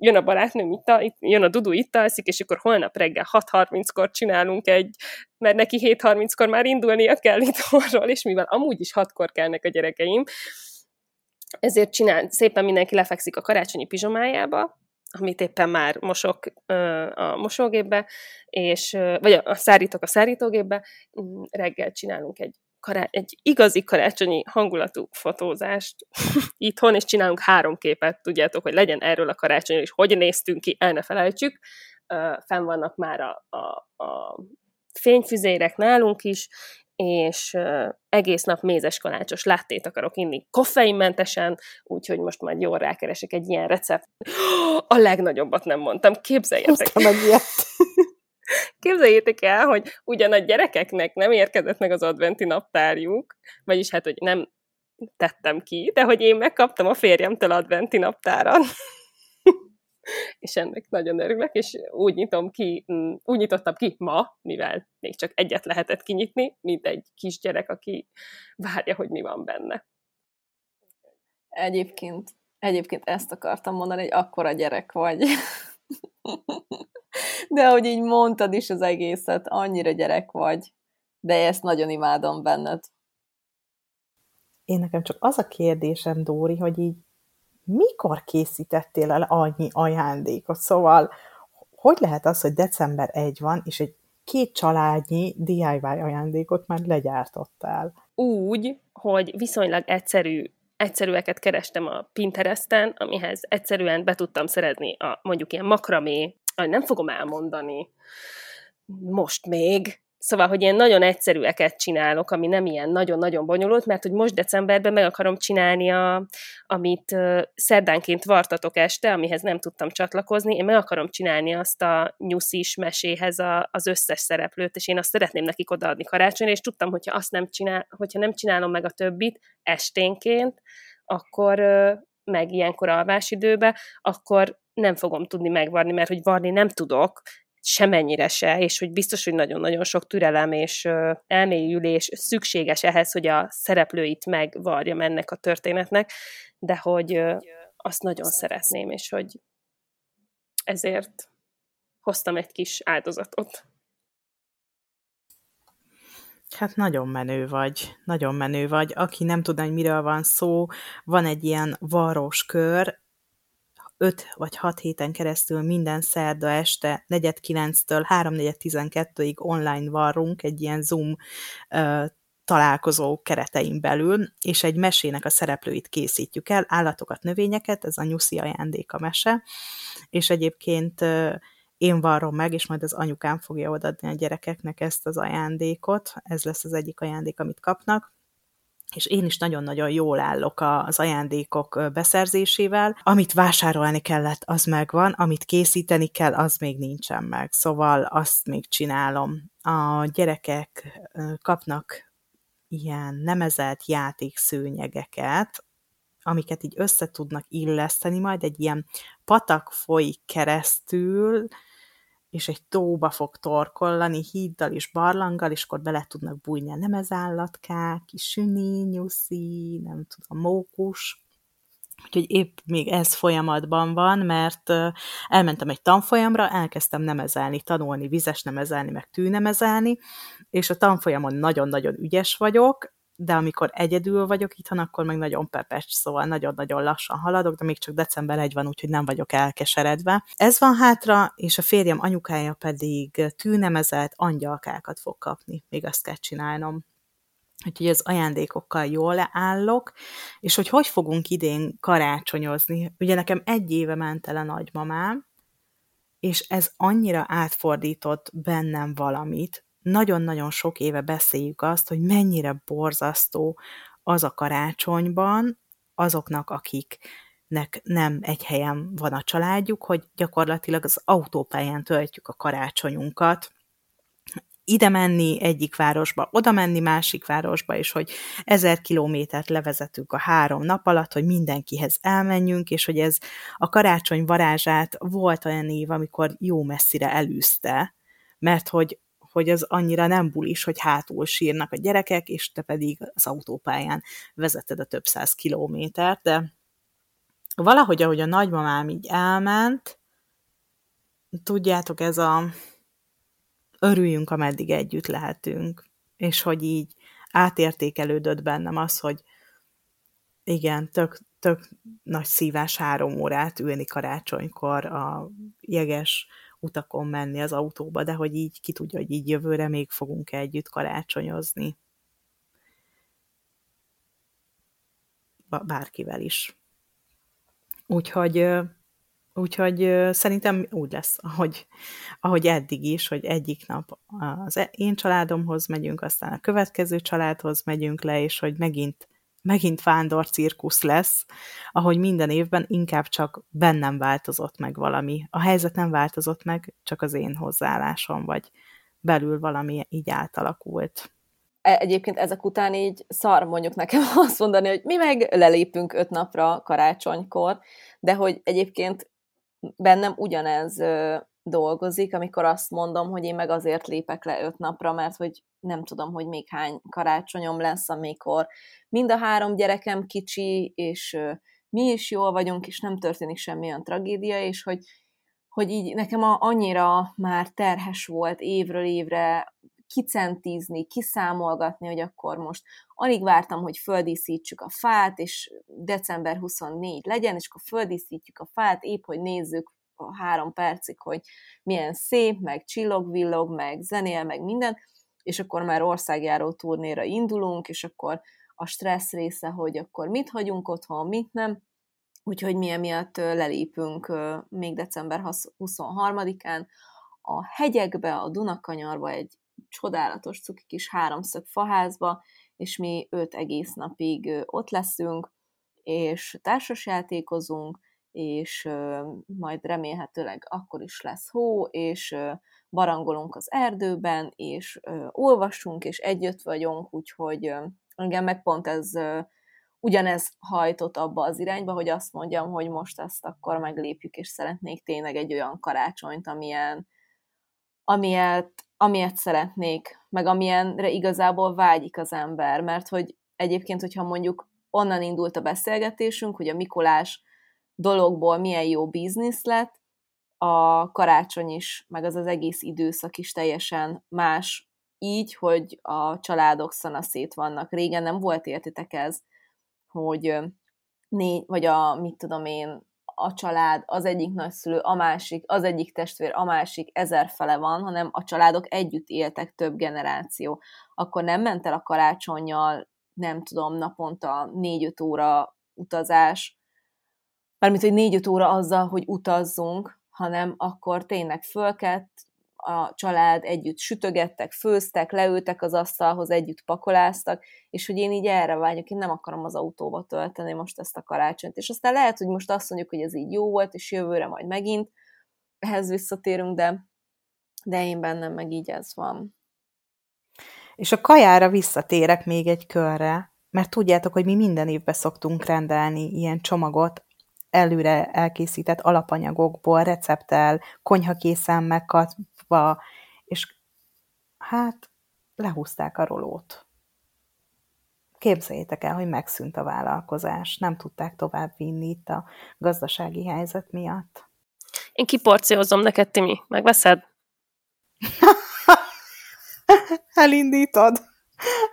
jön a barátnőm itt, itt jön a Dudu itt alszik, és akkor holnap reggel 6.30-kor csinálunk egy, mert neki 7.30-kor már indulnia kell itthonról, és mivel amúgy is 6-kor kelnek a gyerekeim, ezért csinál, szépen mindenki lefekszik a karácsonyi pizsomájába, amit éppen már mosok a mosógépbe, és, vagy a, szárítok a szárítógépbe, mm, reggel csinálunk egy, kará- egy igazi karácsonyi hangulatú fotózást itthon, és csinálunk három képet, tudjátok, hogy legyen erről a karácsonyról, és hogy néztünk ki, el ne felejtsük. Fenn vannak már a, a, a fényfüzérek nálunk is, és egész nap mézes kalácsos láttét akarok inni koffeinmentesen, úgyhogy most majd jól rákeresek egy ilyen recept. A legnagyobbat nem mondtam, képzeljétek. Képzeljétek el, hogy ugyan a gyerekeknek nem érkezett meg az adventi naptárjuk, vagyis hát, hogy nem tettem ki, de hogy én megkaptam a férjemtől adventi naptárat és ennek nagyon örülök, és úgy nyitom ki, mm, úgy nyitottam ki ma, mivel még csak egyet lehetett kinyitni, mint egy kisgyerek, aki várja, hogy mi van benne. Egyébként, egyébként ezt akartam mondani, hogy akkora gyerek vagy. De hogy így mondtad is az egészet, annyira gyerek vagy. De ezt nagyon imádom benned. Én nekem csak az a kérdésem, Dóri, hogy így mikor készítettél el annyi ajándékot? Szóval, hogy lehet az, hogy december 1 van, és egy két családnyi DIY ajándékot már legyártottál? Úgy, hogy viszonylag egyszerű egyszerűeket kerestem a Pinteresten, amihez egyszerűen be tudtam szerezni a mondjuk ilyen makramé, nem fogom elmondani. Most még, Szóval, hogy ilyen nagyon egyszerűeket csinálok, ami nem ilyen nagyon-nagyon bonyolult, mert hogy most decemberben meg akarom csinálni, a, amit uh, szerdánként vartatok este, amihez nem tudtam csatlakozni, én meg akarom csinálni azt a nyuszis meséhez a, az összes szereplőt, és én azt szeretném nekik odaadni karácsonyra, és tudtam, hogyha azt nem csinál, hogyha nem csinálom meg a többit esténként, akkor uh, meg ilyenkor alvásidőbe, akkor nem fogom tudni megvarni, mert hogy varni nem tudok, semennyire se, és hogy biztos, hogy nagyon-nagyon sok türelem és elmélyülés szükséges ehhez, hogy a szereplőit megvarjam ennek a történetnek, de hogy azt nagyon szeretném, és hogy ezért hoztam egy kis áldozatot. Hát nagyon menő vagy, nagyon menő vagy. Aki nem tudna, hogy miről van szó, van egy ilyen varós kör, 5 vagy 6 héten keresztül minden szerda este 4.9-től 3.4.12-ig online varrunk egy ilyen Zoom találkozó keretein belül, és egy mesének a szereplőit készítjük el, állatokat, növényeket, ez a nyuszi ajándék a mese, és egyébként én varrom meg, és majd az anyukám fogja odaadni a gyerekeknek ezt az ajándékot, ez lesz az egyik ajándék, amit kapnak, és én is nagyon-nagyon jól állok az ajándékok beszerzésével. Amit vásárolni kellett, az megvan, amit készíteni kell, az még nincsen meg. Szóval azt még csinálom. A gyerekek kapnak ilyen nemezett játékszőnyegeket, amiket így össze tudnak illeszteni, majd egy ilyen patak folyik keresztül, és egy tóba fog torkollani híddal és barlanggal, és akkor bele tudnak bújni a nemezállatkák, süni, nyuszi, nem tudom, mókus. Úgyhogy épp még ez folyamatban van, mert elmentem egy tanfolyamra, elkezdtem nemezelni, tanulni, vizes nemezelni, meg tűnemezelni, és a tanfolyamon nagyon-nagyon ügyes vagyok, de amikor egyedül vagyok itthon, akkor meg nagyon pepecs, szóval nagyon-nagyon lassan haladok, de még csak december 1 van, úgyhogy nem vagyok elkeseredve. Ez van hátra, és a férjem anyukája pedig tűnemezett angyalkákat fog kapni, még azt kell csinálnom. Úgyhogy az ajándékokkal jól állok, és hogy hogy fogunk idén karácsonyozni. Ugye nekem egy éve ment el a nagymamám, és ez annyira átfordított bennem valamit, nagyon-nagyon sok éve beszéljük azt, hogy mennyire borzasztó az a karácsonyban azoknak, akiknek nem egy helyen van a családjuk, hogy gyakorlatilag az autópályán töltjük a karácsonyunkat, ide menni egyik városba, oda menni másik városba, és hogy ezer kilométert levezetünk a három nap alatt, hogy mindenkihez elmenjünk, és hogy ez a karácsony varázsát volt olyan év, amikor jó messzire elűzte, mert hogy hogy az annyira nem bulis, hogy hátul sírnak a gyerekek, és te pedig az autópályán vezeted a több száz kilométert, de valahogy, ahogy a nagymamám így elment, tudjátok, ez a örüljünk, ameddig együtt lehetünk, és hogy így átértékelődött bennem az, hogy igen, tök, tök nagy szívás három órát ülni karácsonykor a jeges utakon menni az autóba, de hogy így ki tudja, hogy így jövőre még fogunk együtt karácsonyozni. Bárkivel is. Úgyhogy, úgyhogy szerintem úgy lesz, ahogy, ahogy eddig is, hogy egyik nap az e, én családomhoz megyünk, aztán a következő családhoz megyünk le, és hogy megint megint vándor cirkusz lesz, ahogy minden évben inkább csak bennem változott meg valami. A helyzet nem változott meg, csak az én hozzáállásom, vagy belül valami így átalakult. E, egyébként ezek után így szar mondjuk nekem azt mondani, hogy mi meg lelépünk öt napra karácsonykor, de hogy egyébként bennem ugyanez dolgozik, amikor azt mondom, hogy én meg azért lépek le öt napra, mert hogy nem tudom, hogy még hány karácsonyom lesz, amikor mind a három gyerekem kicsi, és mi is jól vagyunk, és nem történik semmilyen tragédia, és hogy, hogy így nekem annyira már terhes volt évről évre kicentízni, kiszámolgatni, hogy akkor most alig vártam, hogy földíszítsük a fát, és december 24 legyen, és akkor földíszítjük a fát, épp hogy nézzük három percig, hogy milyen szép, meg csillog-villog, meg zenél, meg minden, és akkor már országjáró turnéra indulunk, és akkor a stressz része, hogy akkor mit hagyunk otthon, mit nem, úgyhogy mi emiatt lelépünk még december 23-án a hegyekbe, a Dunakanyarba, egy csodálatos cuki kis háromszög faházba, és mi öt egész napig ott leszünk, és társasjátékozunk, és majd remélhetőleg akkor is lesz hó, és barangolunk az erdőben, és olvasunk, és együtt vagyunk, úgyhogy engem meg pont ez ugyanez hajtott abba az irányba, hogy azt mondjam, hogy most ezt akkor meglépjük, és szeretnék tényleg egy olyan karácsonyt, amilyen, amilyet, amilyet szeretnék, meg amilyenre igazából vágyik az ember, mert hogy egyébként, hogyha mondjuk onnan indult a beszélgetésünk, hogy a Mikulás dologból milyen jó biznisz lett, a karácsony is, meg az az egész időszak is teljesen más így, hogy a családok szanaszét vannak. Régen nem volt értitek ez, hogy négy, vagy a, mit tudom én, a család, az egyik nagyszülő, a másik, az egyik testvér, a másik ezer fele van, hanem a családok együtt éltek több generáció. Akkor nem ment el a karácsonyjal, nem tudom, naponta négy-öt óra utazás, mármint, hogy négy-öt óra azzal, hogy utazzunk, hanem akkor tényleg fölkett, a család együtt sütögettek, főztek, leültek az asztalhoz, együtt pakoláztak, és hogy én így erre vágyok, én nem akarom az autóba tölteni most ezt a karácsonyt. És aztán lehet, hogy most azt mondjuk, hogy ez így jó volt, és jövőre majd megint ehhez visszatérünk, de, de én bennem meg így ez van. És a kajára visszatérek még egy körre, mert tudjátok, hogy mi minden évben szoktunk rendelni ilyen csomagot, előre elkészített alapanyagokból, recepttel, konyhakészen megkatva, és hát lehúzták a rolót. Képzeljétek el, hogy megszűnt a vállalkozás, nem tudták tovább vinni itt a gazdasági helyzet miatt. Én kiporciózom neked, Timi. Megveszed? Elindítod.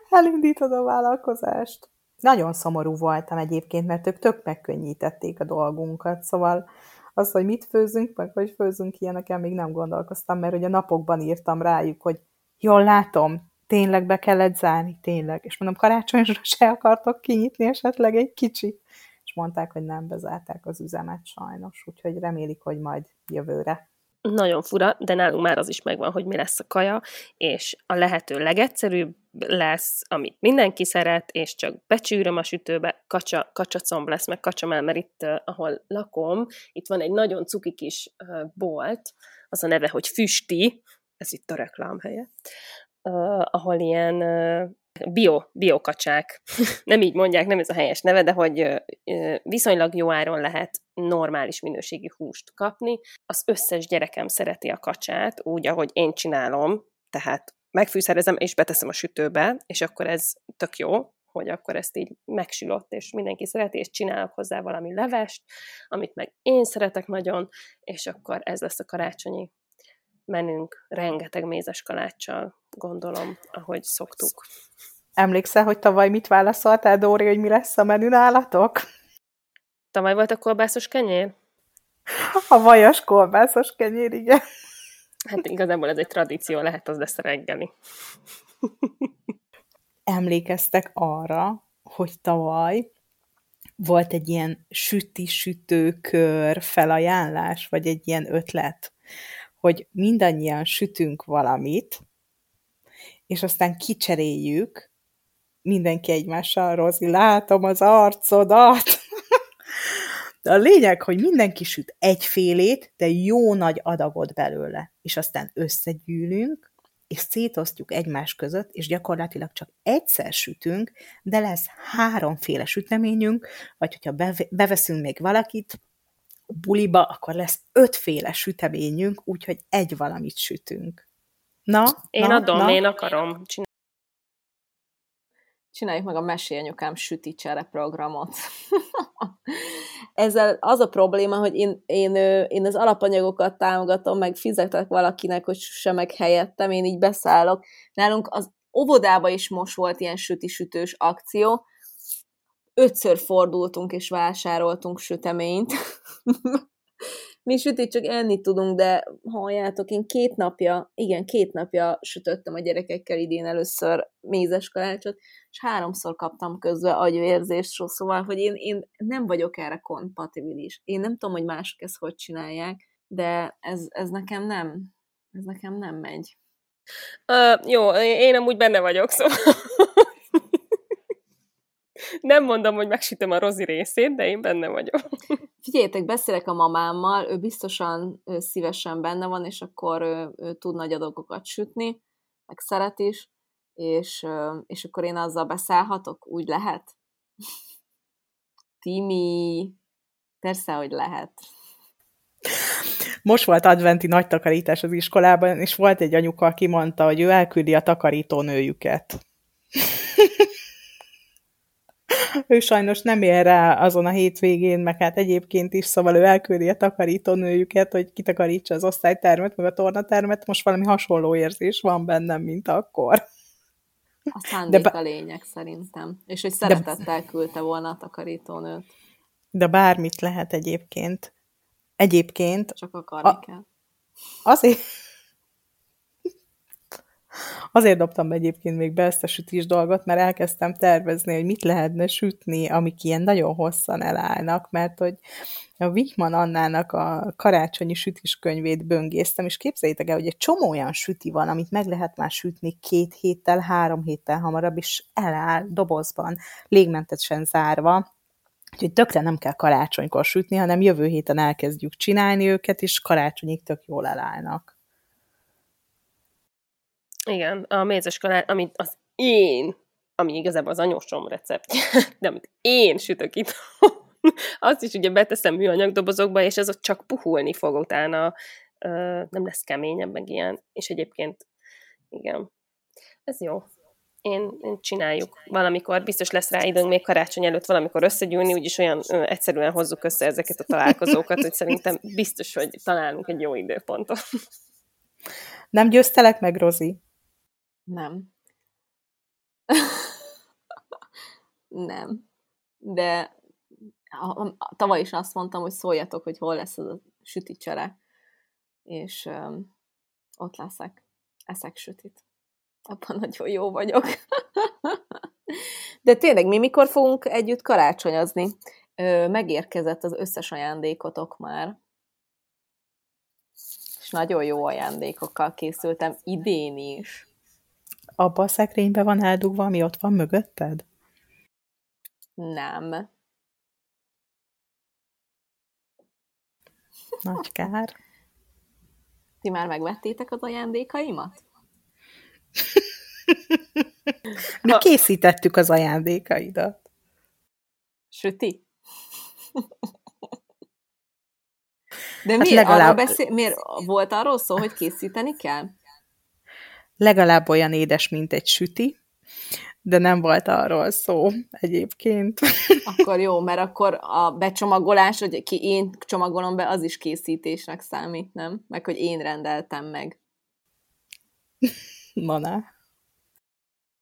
Elindítod a vállalkozást. Nagyon szomorú voltam egyébként, mert ők tök megkönnyítették a dolgunkat, szóval az, hogy mit főzünk, meg hogy főzünk ilyeneken, még nem gondolkoztam, mert ugye napokban írtam rájuk, hogy jól látom, tényleg be kellett zárni, tényleg. És mondom, karácsonyra se akartok kinyitni esetleg egy kicsi. És mondták, hogy nem bezárták az üzemet sajnos, úgyhogy remélik, hogy majd jövőre nagyon fura, de nálunk már az is megvan, hogy mi lesz a kaja, és a lehető legegyszerűbb lesz, amit mindenki szeret, és csak becsűröm a sütőbe, kacsa, kacsacomb lesz, meg kacsamel, mert itt, uh, ahol lakom, itt van egy nagyon cuki kis uh, bolt, az a neve, hogy Füsti, ez itt a reklám helye, uh, ahol ilyen bio, biokacsák, nem így mondják, nem ez a helyes neve, de hogy viszonylag jó áron lehet normális minőségi húst kapni. Az összes gyerekem szereti a kacsát, úgy, ahogy én csinálom, tehát megfűszerezem és beteszem a sütőbe, és akkor ez tök jó, hogy akkor ezt így megsülott, és mindenki szereti, és csinálok hozzá valami levest, amit meg én szeretek nagyon, és akkor ez lesz a karácsonyi menünk rengeteg mézes kaláccsal, gondolom, ahogy szoktuk. Emlékszel, hogy tavaly mit válaszoltál, Dóri, hogy mi lesz a menü nálatok? Tavaly volt a kolbászos kenyér? A vajas kolbászos kenyér, igen. Hát igazából ez egy tradíció, lehet az lesz a reggeli. Emlékeztek arra, hogy tavaly volt egy ilyen süti-sütőkör felajánlás, vagy egy ilyen ötlet, hogy mindannyian sütünk valamit, és aztán kicseréljük, mindenki egymással, Rozi, látom az arcodat. De a lényeg, hogy mindenki süt egyfélét, de jó nagy adagot belőle. És aztán összegyűlünk, és szétosztjuk egymás között, és gyakorlatilag csak egyszer sütünk, de lesz háromféle süteményünk, vagy hogyha beveszünk még valakit, buliba, akkor lesz ötféle süteményünk, úgyhogy egy valamit sütünk. Na? Én na, adom, na. én akarom. Csinál. Csináljuk meg a Mesélyanyukám süticsere programot. Ezzel az a probléma, hogy én, én, én az alapanyagokat támogatom, meg fizetek valakinek, hogy süsse meg helyettem, én így beszállok. Nálunk az óvodába is most volt ilyen süti-sütős akció, ötször fordultunk és vásároltunk süteményt. Mi sütit csak enni tudunk, de halljátok, én két napja, igen, két napja sütöttem a gyerekekkel idén először mézes kalácsot, és háromszor kaptam közben agyvérzést, szóval, hogy én, én nem vagyok erre kompatibilis. Én nem tudom, hogy mások ezt hogy csinálják, de ez, ez nekem nem, ez nekem nem megy. Uh, jó, én amúgy benne vagyok, szóval nem mondom, hogy megsütöm a rozi részét, de én benne vagyok. Figyeljetek, beszélek a mamámmal, ő biztosan ő szívesen benne van, és akkor ő, ő tud nagy adogokat sütni, meg szeret is, és, és akkor én azzal beszállhatok? Úgy lehet? Timi, persze, hogy lehet. Most volt adventi nagy takarítás az iskolában, és volt egy anyuka, aki mondta, hogy ő elküldi a takarítónőjüket. ő sajnos nem ér rá azon a hétvégén, meg hát egyébként is, szóval ő elküldi a takarítónőjüket, hogy kitakarítsa az osztálytermet, meg a tornatermet, most valami hasonló érzés van bennem, mint akkor. A szándék de a lényeg szerintem. És hogy szeretettel küldte volna a takarítónőt. De bármit lehet egyébként. Egyébként... Csak akarni a, kell. Azért... Azért dobtam be egyébként még be ezt a sütés dolgot, mert elkezdtem tervezni, hogy mit lehetne sütni, amik ilyen nagyon hosszan elállnak, mert hogy a Wichmann Annának a karácsonyi sütiskönyvét böngésztem, és képzeljétek el, hogy egy csomó olyan süti van, amit meg lehet már sütni két héttel, három héttel hamarabb, és eláll dobozban, légmentesen zárva, Úgyhogy tökre nem kell karácsonykor sütni, hanem jövő héten elkezdjük csinálni őket, és karácsonyig tök jól elállnak. Igen, a mézes kalács, amit az én, ami igazából az anyósom receptje, de amit én sütök itt, azt is ugye beteszem műanyag dobozokba, és ez ott csak puhulni fog utána, nem lesz keményebb, meg ilyen, és egyébként igen, ez jó. Én, én csináljuk valamikor, biztos lesz rá időnk még karácsony előtt valamikor összegyűlni, úgyis olyan ö, egyszerűen hozzuk össze ezeket a találkozókat, hogy szerintem biztos, hogy találunk egy jó időpontot. Nem győztelek meg, Rozi? Nem. nem. De tavaly is azt mondtam, hogy szóljatok, hogy hol lesz az a süticsere, és um, ott leszek. Eszek sütit. Abban nagyon jó vagyok. De tényleg, mi mikor fogunk együtt karácsonyozni? Ö, megérkezett az összes ajándékotok már. És nagyon jó ajándékokkal készültem idén is. Abba a szekrénybe van eldugva, ami ott van mögötted? Nem. Nagy kár. Ti már megvettétek az ajándékaimat? Mi Ha- készítettük az ajándékaidat. Süti? De Hát miért, legalább- arról beszél, miért volt arról szó, hogy készíteni kell? Legalább olyan édes, mint egy süti, de nem volt arról szó egyébként. Akkor jó, mert akkor a becsomagolás, hogy ki én csomagolom be, az is készítésnek számít, nem? Meg hogy én rendeltem meg. Na ne.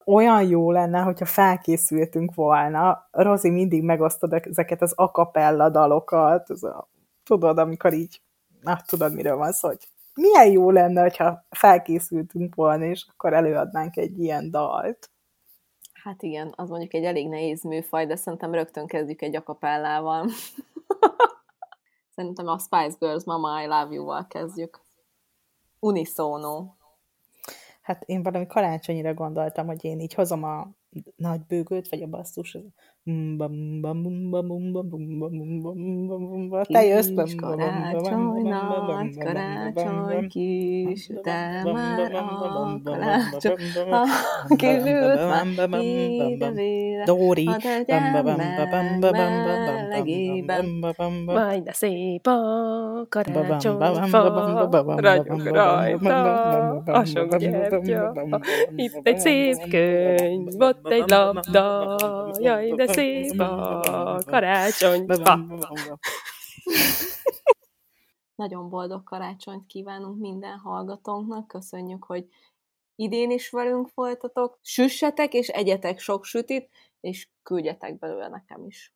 Olyan jó lenne, hogyha felkészültünk volna. Rozi mindig megosztod ezeket az akapella dalokat, a, tudod, amikor így, na, tudod, miről van szó, hogy milyen jó lenne, hogyha felkészültünk volna, és akkor előadnánk egy ilyen dalt. Hát igen, az mondjuk egy elég nehéz műfaj, de szerintem rögtön kezdjük egy akapellával. szerintem a Spice Girls Mama I Love You-val kezdjük. Unisono. Hát én valami karácsonyra gondoltam, hogy én így hozom a nagy bőgőt, vagy a basszus, az. Te jössz, Kis karácsony, nagy karácsony, kis, te már a karácsony, a bumba, már bumba, ide bumba, vére, Dóri. a tegyem Bumba, melegében. Majd de szép a karácsonyfa, Ragyog ragyog rajta a sok gyertya. Itt egy szép könyv, ott egy labda, jaj, de szép a karácsonyfa. Nagyon boldog karácsonyt kívánunk minden hallgatónknak. Köszönjük, hogy idén is velünk folytatok. Süssetek és egyetek sok sütit, és küldjetek belőle nekem is.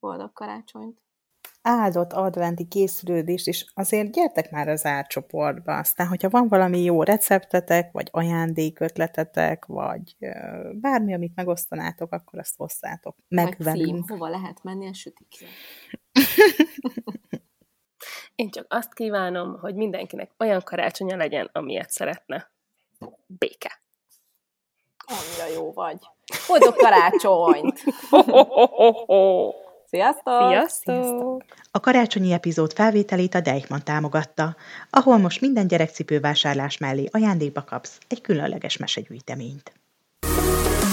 Boldog karácsonyt! áldott adventi készülődést, és azért gyertek már az árcsoportba. Aztán, hogyha van valami jó receptetek, vagy ajándékötletetek, vagy bármi, amit megosztanátok, akkor azt hozzátok meg Vagy cím, velünk. hova lehet menni a sütikre. Én csak azt kívánom, hogy mindenkinek olyan karácsonya legyen, amilyet szeretne. Béke. Annyira jó vagy. Boldog karácsonyt! Sziasztok! Sziasztok! A karácsonyi epizód felvételét a Deichmann támogatta, ahol most minden gyerekcipő vásárlás mellé ajándékba kapsz egy különleges mesegyűjteményt.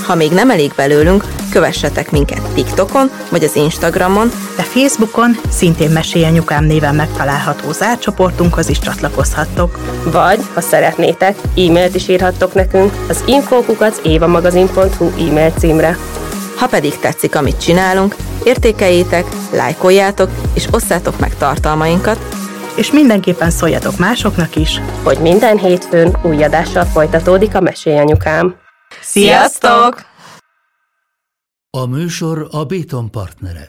Ha még nem elég belőlünk, kövessetek minket TikTokon vagy az Instagramon, De Facebookon szintén Mesélyanyukám néven megtalálható zárcsoportunkhoz is csatlakozhattok. Vagy, ha szeretnétek, e-mailt is írhattok nekünk az infókukat évamagazin.hu e-mail címre. Ha pedig tetszik, amit csinálunk, értékeljétek, lájkoljátok és osszátok meg tartalmainkat, És mindenképpen szóljatok másoknak is. Hogy minden hétfőn új adással folytatódik a Mesélyanyukám. Sziasztok! A műsor a Béton partnere.